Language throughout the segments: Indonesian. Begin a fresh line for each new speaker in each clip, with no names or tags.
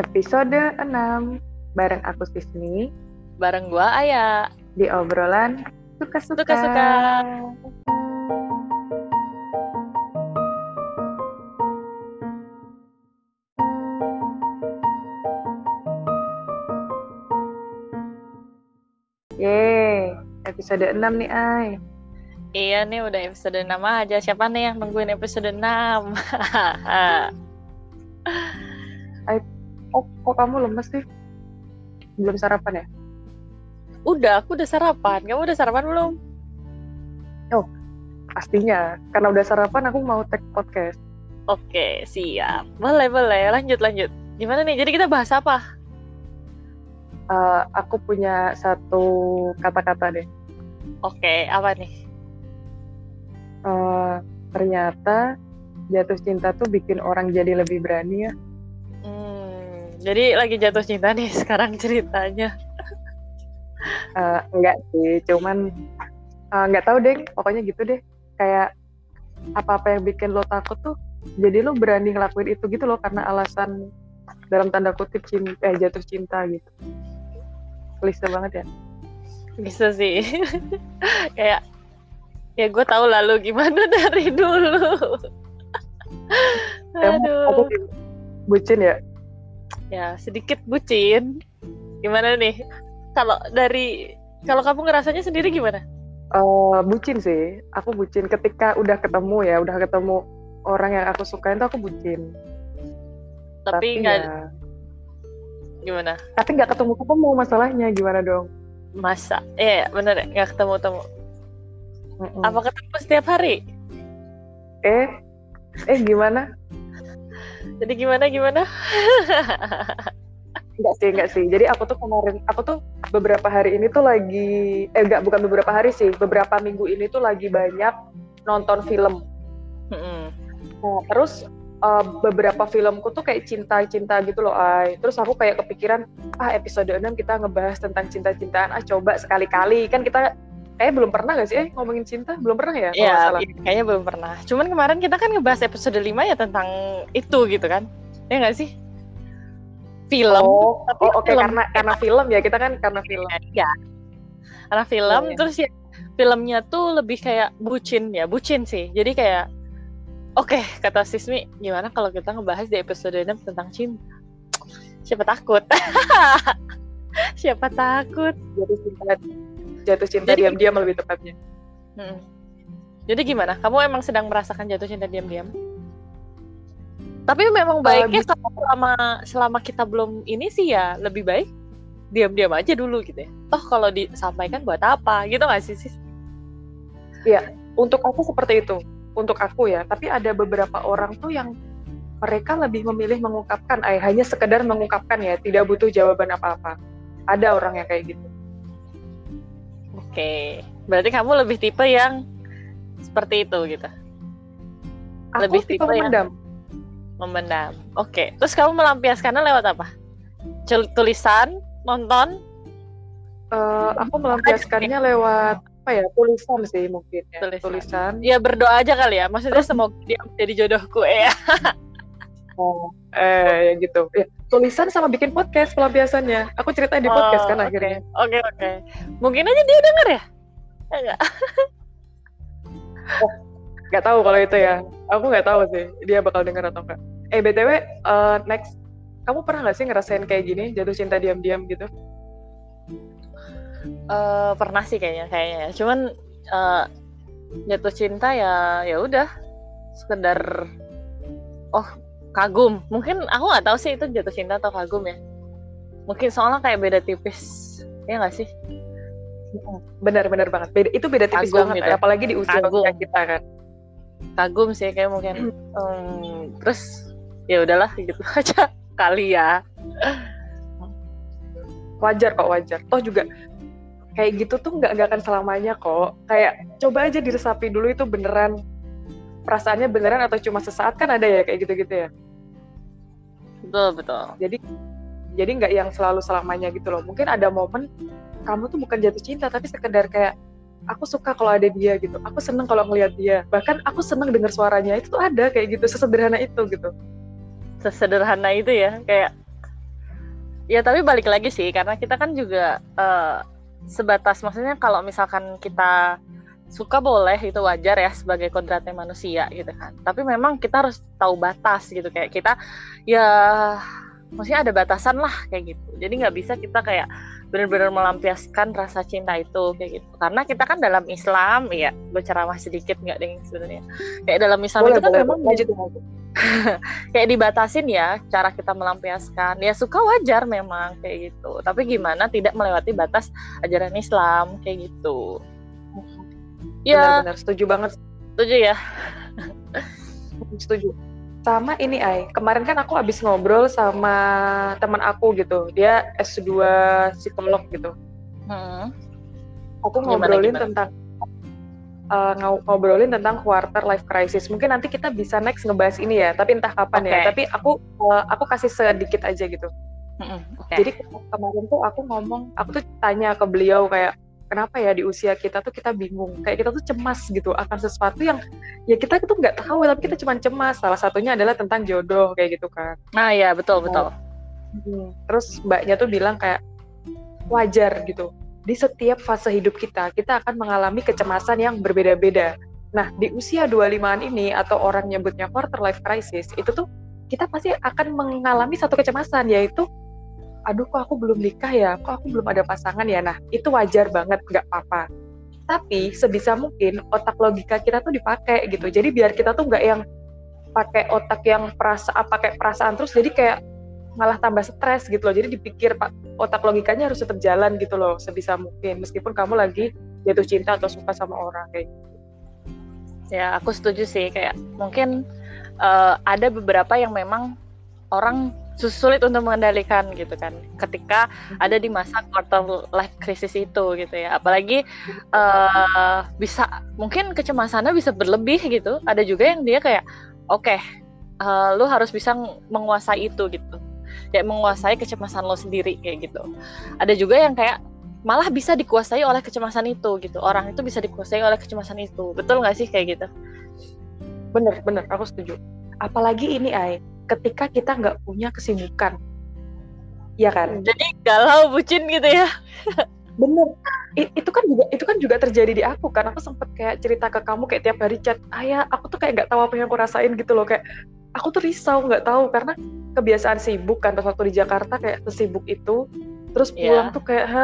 episode 6 bareng aku Sismi
Bareng gua Aya.
di obrolan suka-suka.
Suka-suka.
Yeay, episode 6 nih Ay.
Iya nih udah episode 6 aja. Siapa nih yang nungguin episode 6?
Oh, kok kamu lemes sih? Belum sarapan ya?
udah, aku udah sarapan. Kamu udah sarapan belum?
Pastinya, karena udah sarapan aku mau tag podcast.
Oke, siap. Boleh, boleh. Lanjut, lanjut. Gimana nih? Jadi kita bahas apa?
Eh, aku punya satu kata-kata deh.
Oke, apa nih?
Eh, ternyata jatuh cinta tuh bikin orang jadi lebih berani ya.
Jadi lagi jatuh cinta nih sekarang ceritanya.
Eh, enggak sih, cuman eh, nggak tahu deh, pokoknya gitu deh. Kayak apa-apa yang bikin lo takut tuh, jadi lo berani ngelakuin itu gitu loh karena alasan dalam tanda kutip cinta, eh jatuh cinta gitu. Klise banget ya.
Bisa sih. Kayak ya gue tahu lalu gimana dari dulu.
Emang aku
Aduh.
bucin ya.
Ya, sedikit bucin. Gimana nih? Kalau dari kalau kamu ngerasanya sendiri gimana?
Eh, bucin sih, aku bucin ketika udah ketemu ya, udah ketemu orang yang aku sukain tuh aku bucin.
Tapi nggak
ya,
gimana?
tapi nggak ketemu ketemu masalahnya gimana dong?
Masa? Iya, bener ya, nggak ketemu-temu.
Mm-mm.
Apa ketemu setiap hari?
Eh, eh gimana?
Jadi gimana gimana?
Enggak sih, enggak sih. Jadi aku tuh kemarin, aku tuh beberapa hari ini tuh lagi, eh enggak, bukan beberapa hari sih, beberapa minggu ini tuh lagi banyak nonton film. Nah, terus eh, beberapa filmku tuh kayak cinta-cinta gitu loh, ay. Terus aku kayak kepikiran, ah episode 6 kita ngebahas tentang cinta-cintaan, ah coba sekali-kali. Kan kita kayak belum pernah gak sih eh ngomongin cinta? Belum pernah ya? kalau
Iya,
salah?
iya, kayaknya belum pernah. Cuman kemarin kita kan ngebahas episode 5 ya tentang itu gitu kan. Ya nggak sih? Film.
Oh,
tapi
oh, oke
film.
karena karena film ya kita kan karena film.
Ya. Karena film
iya.
terus ya filmnya tuh lebih kayak bucin ya, bucin sih. Jadi kayak oke, kata Sismi, gimana kalau kita ngebahas di episode 6 tentang cinta? Siapa takut? Siapa takut?
Jatuh cinta, jatuh cinta
Jadi-
diam-diam lebih tepatnya.
Mm. Jadi gimana? Kamu emang sedang merasakan jatuh cinta diam-diam? Tapi memang baiknya kalau selama selama kita belum ini sih ya lebih baik diam-diam aja dulu gitu ya. Toh kalau disampaikan buat apa? Gitu nggak sih sis?
Untuk aku seperti itu, untuk aku ya. Tapi ada beberapa orang tuh yang mereka lebih memilih mengungkapkan, eh, hanya sekedar mengungkapkan ya, tidak butuh jawaban apa-apa. Ada orang yang kayak gitu.
Oke, berarti kamu lebih tipe yang seperti itu gitu,
Aku
Lebih
tipe
tipe yang-
memendam.
memendam. Oke, terus kamu melampiaskannya lewat apa? Tulisan, nonton,
Eh, aku melampiaskannya lewat apa ya tulisan sih mungkin ya
Tulisan.
tulisan,
ya berdoa aja kali ya. Maksudnya semoga dia menjadi jodohku ya.
Oh, eh gitu ya, tulisan sama bikin podcast pelampiasannya aku ceritain di podcast kan
Oh,
akhirnya
Oke, oke. Mungkin aja dia denger ya? Ya nggak?
nggak tahu kalau itu ya aku nggak tahu sih dia bakal denger atau enggak eh btw eh, next kamu pernah nggak sih ngerasain kayak gini jatuh cinta diam-diam gitu
Eh, pernah sih kayaknya kayaknya ya. Cuman eh, jatuh cinta ya ya udah sekedar oh kagum. Mungkin aku nggak tahu sih itu jatuh cinta atau kagum ya. Mungkin soalnya kayak beda tipis. Ya nggak sih?
benar-benar banget beda itu beda tipis
Kagum
banget
gitu.
apalagi di usia
Kagum.
kita kan
Kagum sih kayak mungkin. Hmm, terus ya udahlah gitu aja kali ya.
wajar kok wajar toh juga kayak gitu tuh nggak nggak akan selamanya kok kayak coba aja diresapi dulu itu beneran perasaannya beneran atau cuma sesaat kan ada ya kayak gitu-gitu ya
Betul betul.
jadi jadi nggak yang selalu selamanya gitu loh. Mungkin ada momen kamu tuh bukan jatuh cinta tapi sekedar kayak aku suka kalau ada dia gitu. Aku seneng kalau ngelihat dia. Bahkan aku seneng dengar suaranya itu tuh ada kayak gitu sesederhana itu gitu.
Sesederhana itu ya kayak ya tapi balik lagi sih karena kita kan juga uh, sebatas maksudnya kalau misalkan kita suka boleh itu wajar ya sebagai kodratnya manusia gitu kan. Tapi memang kita harus tahu batas gitu kayak kita ya maksudnya ada batasan lah kayak gitu. Jadi nggak bisa kita kayak benar-benar melampiaskan rasa cinta itu kayak gitu. Karena kita kan dalam Islam ya berceramah sedikit nggak dengan sebenarnya. Kayak dalam Islam boleh, itu kan boleh, memang lanjut, kayak dibatasin ya cara kita melampiaskan. Ya suka wajar memang kayak gitu. Tapi gimana tidak melewati batas ajaran Islam kayak gitu
ya benar, benar setuju banget.
Setuju ya.
Setuju. Sama ini Ai. Kemarin kan aku habis ngobrol sama teman aku gitu. Dia S2 psikolog gitu. Hmm. aku ngobrolin gimana? tentang uh, ngobrolin tentang quarter life crisis. Mungkin nanti kita bisa next ngebahas ini ya tapi entah kapan okay. ya tapi aku uh, aku kasih sedikit aja gitu. Hmm, okay. jadi kemarin tuh aku ngomong aku tuh tanya ke beliau kayak kenapa ya di usia kita tuh kita bingung. Kayak kita tuh cemas gitu akan sesuatu yang ya kita tuh nggak tahu tapi kita cuma cemas. Salah satunya adalah tentang jodoh kayak gitu kan.
Nah ya betul betul.
hmm, terus mbaknya tuh bilang kayak wajar gitu. Di setiap fase hidup kita kita akan mengalami kecemasan yang berbeda-beda. Nah di usia 25-an ini atau orang nyebutnya quarter life crisis itu tuh kita pasti akan mengalami satu kecemasan yaitu aduh kok aku belum nikah ya, kok aku belum ada pasangan ya. Nah, itu wajar banget, nggak apa-apa. Tapi sebisa mungkin otak logika kita tuh dipakai gitu. Jadi biar kita tuh nggak yang pakai otak yang perasa pakai perasaan terus jadi kayak malah tambah stres gitu loh. Jadi dipikir pak otak logikanya harus tetap jalan gitu loh sebisa mungkin meskipun kamu lagi jatuh cinta atau suka sama orang kayak gitu.
Ya, aku setuju sih kayak mungkin uh, ada beberapa yang memang orang sulit untuk mengendalikan gitu kan. Ketika ada di masa quarter life crisis itu gitu ya. Apalagi uh, bisa mungkin kecemasannya bisa berlebih gitu. Ada juga yang dia kayak oke okay, uh, lu harus bisa menguasai itu gitu. Kayak menguasai kecemasan lo sendiri kayak gitu. Ada juga yang kayak malah bisa dikuasai oleh kecemasan itu gitu. Orang itu bisa dikuasai oleh kecemasan itu. Betul nggak sih kayak gitu?
Bener bener. Aku setuju. Apalagi ini ay ketika kita nggak punya kesibukan. Ya kan?
Jadi galau bucin gitu ya.
Bener. I, itu kan juga itu kan juga terjadi di aku kan. Aku sempet kayak cerita ke kamu kayak tiap hari chat ayah aku tuh kayak nggak tahu apa yang aku rasain gitu loh. Kayak aku tuh risau nggak tahu. Karena kebiasaan sibuk kan pas waktu di Jakarta kayak sesibuk itu terus iya. pulang yeah. tuh kayak ha,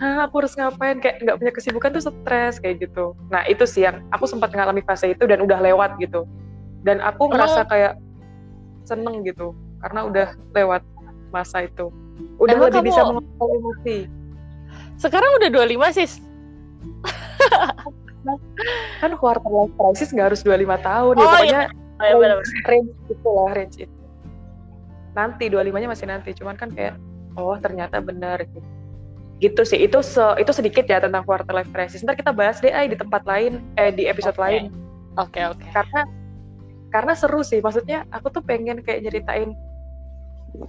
ha aku harus ngapain? Kayak nggak punya kesibukan tuh stres kayak gitu. Nah itu sih yang aku sempat mengalami fase itu dan udah lewat gitu. Dan aku ngerasa kayak seneng gitu karena udah lewat masa itu. Udah Emang lebih kamu... bisa mengontrol emosi.
Sekarang udah 25 sis.
Kan quarter life crisis nggak harus 25 tahun ya, oh, ya pokoknya iya. oh, ya, range itu lah range itu. Nanti 25 nya masih nanti cuman kan kayak oh ternyata benar gitu. Gitu sih itu se itu sedikit ya tentang quarter life crisis. Ntar kita bahas deh di tempat lain eh di episode okay. lain.
Oke okay, oke. Okay.
karena karena seru sih maksudnya aku tuh pengen kayak nyeritain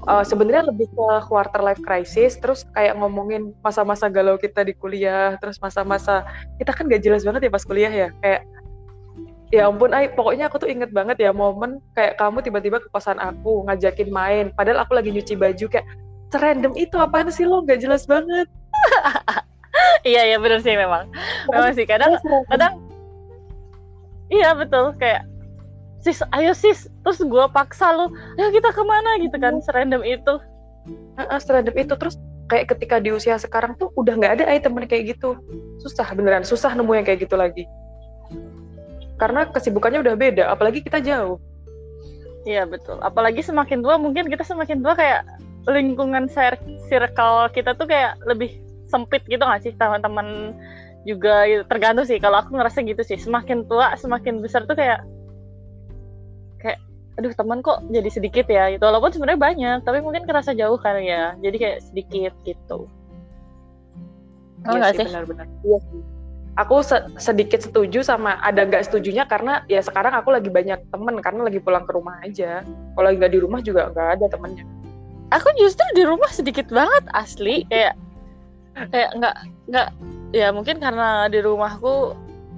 uh, sebenarnya lebih ke quarter life crisis terus kayak ngomongin masa-masa galau kita di kuliah terus masa-masa kita kan gak jelas banget ya pas kuliah ya kayak ya ampun ay pokoknya aku tuh inget banget ya momen kayak kamu tiba-tiba ke kosan aku ngajakin main padahal aku lagi nyuci baju kayak serandom itu apaan sih lo? Gak jelas banget.
Iya iya bener sih memang. Memang sih kadang kadang iya betul kayak sis ayo sis. Terus gue paksa lo ayo kita ke mana? gitu kan serandom itu.
Uh, serandom itu. Terus kayak ketika di usia sekarang tuh udah nggak ada ay temen kayak gitu. Susah beneran susah nemu yang kayak gitu lagi. Karena kesibukannya udah beda apalagi kita jauh.
Iya betul. Apalagi semakin tua mungkin kita semakin tua kayak lingkungan circle kita tuh kayak lebih sempit gitu gak sih? Teman-teman juga gitu. tergantung sih. Kalau aku ngerasa gitu sih. Semakin tua semakin besar tuh kayak aduh teman kok jadi sedikit ya? Itu walaupun sebenarnya banyak tapi mungkin kerasa jauh kan ya. Jadi kayak sedikit gitu.
Oh, iya sih benar-benar. Iya sih. Aku se sedikit setuju sama ada nggak setujunya karena ya sekarang aku lagi banyak temen karena lagi pulang ke rumah aja. Kalau lagi nggak di rumah juga nggak ada temennya.
Aku justru di rumah sedikit banget asli. Kayak kayak nggak nggak ya mungkin karena di rumahku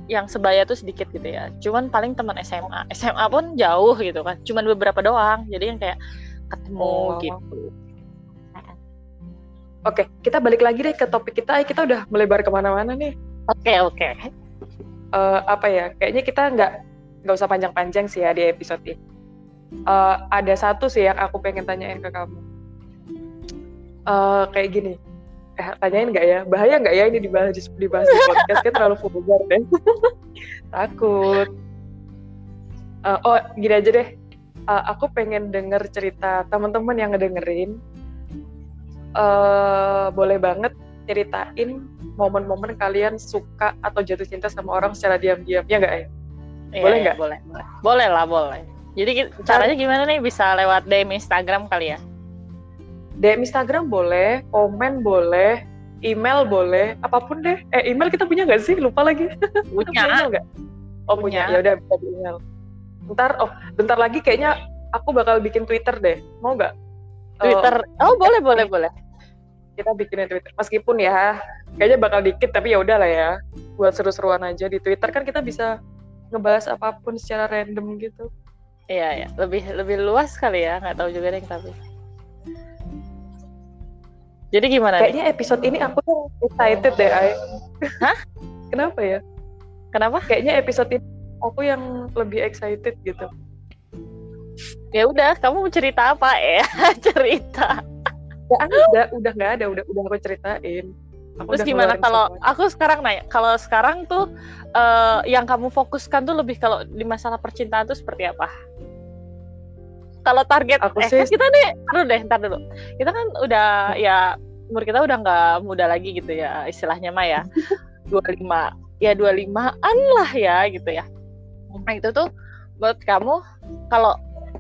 yang sebaya tuh sedikit gitu ya cuman paling teman SMA SMA pun jauh gitu kan cuman beberapa doang jadi yang kayak ketemu oh. gitu
Oke, kita balik lagi deh ke topik kita. Kita udah melebar ke mana-mana nih.
Oke oke.
Eh, apa ya? Kayaknya kita nggak nggak usah panjang-panjang sih ya di episode ini. Eh, ada satu sih yang aku pengen tanyain ke kamu. Eh, kayak gini. Eh, tanyain nggak ya? Bahaya nggak ya ini dibahas dibahas di podcast? Kayak terlalu vulgar deh. Takut. Eh, oh, gini aja deh. Eh, aku pengen denger cerita teman-teman yang ngedengerin. Eh, boleh banget ceritain momen-momen kalian suka atau jatuh cinta sama orang secara diam-diam ya nggak ya? Boleh
iya,
nggak?
Boleh, boleh. Boleh lah, boleh. Jadi ki- caranya gimana nih? Bisa lewat DM Instagram kali ya?
DM Instagram boleh, komen boleh, email boleh, apa pun deh. Eh email kita punya nggak sih? Lupa lagi. Punya
Punya.
email nggak? Oh punya.
Punya.
Ya udah bisa di email. Bentar, oh bentar lagi kayaknya aku bakal bikin Twitter deh. Mau nggak? Eh,
Twitter. Oh, boleh, boleh, boleh.
kita bikinin Twitter. Meskipun ya kayaknya bakal dikit tapi ya udahlah ya. Buat seru-seruan aja di Twitter kan kita bisa ngebahas apa pun secara random gitu.
Iya, ya. Lebih lebih luas kali ya. Nggak tahu juga deh tapi. Jadi gimana nih?
Kayaknya episode ini aku tuh excited deh, Ay.
Hah?
Kenapa ya?
Kenapa?
Kayaknya episode ini aku yang lebih excited gitu.
Ya udah, kamu mau cerita apa ya? cerita.
Ya ada, udah nggak ada, udah udah aku ceritain. Aku
Terus gimana kalau
semuanya.
aku sekarang nanya, kalau sekarang tuh eh, yang kamu fokuskan tuh lebih kalau di masalah percintaan tuh seperti apa? Kalau target
Aku
eh
sih-
kan kita nih, taruh deh, ntar dulu. Kita kan udah ya umur kita udah nggak muda lagi gitu ya istilahnya mah ya. 25 ya 25-an lah ya gitu ya. Nah itu tuh buat kamu kalau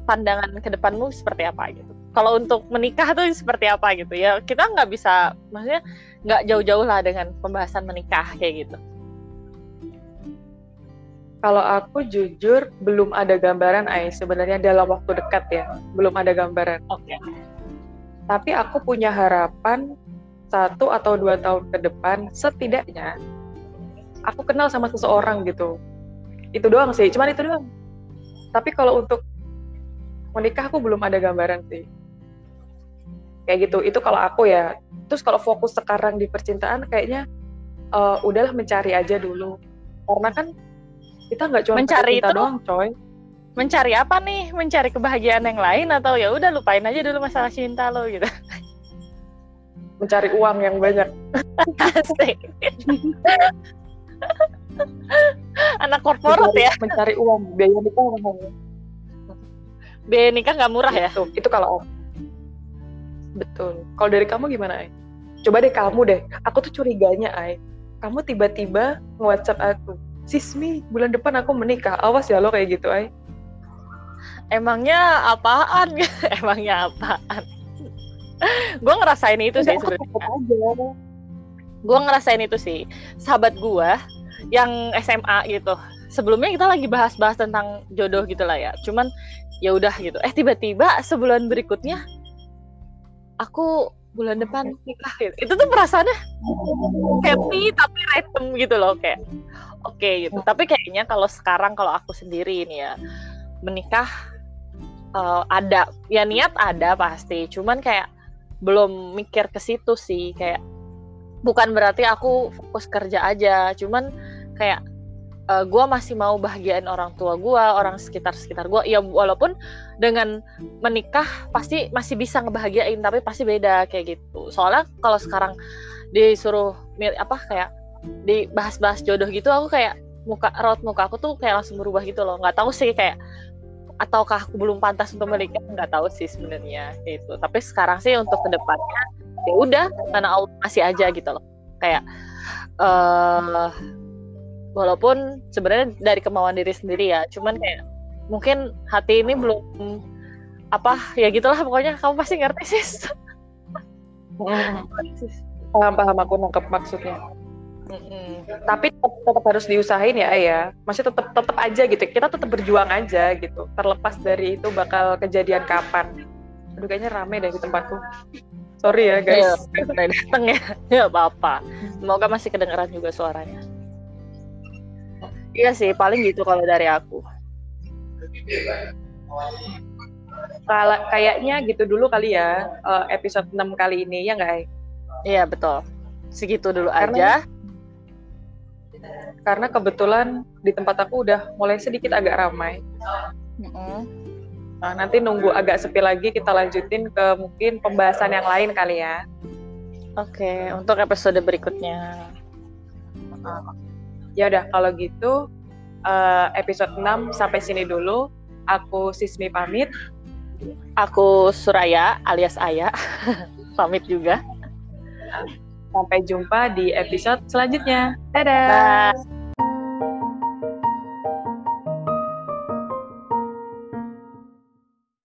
pandangan ke depanmu seperti apa gitu. Kalau untuk menikah tuh seperti apa gitu ya. Kita nggak bisa maksudnya nggak jauh-jauh lah dengan pembahasan menikah kayak gitu.
Kalau aku jujur belum ada gambaran Ay sebenarnya dalam waktu dekat ya, belum ada gambaran.
Oke.
Tapi aku punya harapan satu atau dua tahun ke depan setidaknya aku kenal sama seseorang gitu. Itu doang sih, cuman itu doang. Tapi kalau untuk menikah aku belum ada gambaran sih. Kayak gitu, itu kalau aku ya. Terus kalau fokus sekarang di percintaan kayaknya eh, udahlah mencari aja dulu. Karena kan kita nggak cuma
Mencari itu-
doang, coy.
Mencari apa nih? Mencari kebahagiaan yang lain atau ya udah lupain aja dulu masalah cinta lo gitu.
Mencari uang yang banyak.
Asik. Anak korporat
mencari,
ya.
mencari uang biaya nikah mahal
Biaya nikah nggak murah ya.
Itu, itu kalau aku. Betul. Kalau dari kamu gimana, Ay? Coba deh kamu deh. Aku tuh curiganya, Ay. Kamu tiba-tiba nge-WhatsApp aku. Sismi, bulan depan aku menikah. Awas ya lo kayak gitu, Ay.
Emangnya apaan? Emangnya apaan? gue ngerasain itu sih
Enggak, aku
sebenarnya. gue ngerasain itu sih sahabat gue yang SMA gitu sebelumnya kita lagi bahas-bahas tentang jodoh gitu lah ya cuman ya udah gitu eh tiba-tiba sebulan berikutnya aku bulan depan. nikah gitu itu tuh perasaannya happy tapi random gitu loh kayak oke gitu. Tapi kayaknya kalau sekarang kalau aku sendiri ini ya menikah eh, ada ya niat ada pasti. Cuman kayak belum mikir ke situ sih kayak bukan berarti aku fokus kerja aja. Cuman kayak gue masih mau bahagiain orang tua gue orang sekitar sekitar gue ya walaupun dengan menikah pasti masih bisa ngebahagiain tapi pasti beda kayak gitu. Soalnya kalau sekarang disuruh apa kayak dibahas-bahas jodoh gitu aku kayak muka raut muka aku tuh kayak langsung berubah gitu loh. Nggak tahu sih kayak ataukah aku belum pantas untuk menikah? Nggak tahu sih sebenarnya itu tapi sekarang sih untuk ke depannya ya udah karena Allah masih aja gitu loh. Kayak eh walaupun sebenarnya dari kemauan diri sendiri ya cuman kayak mungkin hati ini belum apa ya gitulah pokoknya kamu pasti ngerti sih
Mm, Paham, paham. Aku nangkep maksudnya. Tapi tetap, tetap harus diusahain ya, ya. Masih tetap tetap aja gitu. Kita tetap berjuang aja gitu. Terlepas dari itu bakal kejadian kapan. Aduh, kayaknya rame deh di tempatku. Sorry ya, guys.
udah dateng ya ya apa apa semoga masih kedengeran juga suaranya iya sih paling gitu kalau dari aku
Kala- kayaknya gitu dulu kali ya eh, episode 6 kali ini ya nggak?
Iya betul. Segitu dulu
Karena-
aja.
Karena kebetulan di tempat aku udah mulai sedikit agak ramai.
Mm-mm.
Nah, nanti nunggu agak sepi lagi kita lanjutin ke mungkin pembahasan yang lain kali ya.
Oke, untuk episode berikutnya.
Ya udah kalau gitu eh, episode 6 sampai sini dulu. Aku Sismi pamit.
Aku Suraya alias Aya. Pamit juga.
Sampai jumpa di episode selanjutnya. Dadah.
Bye.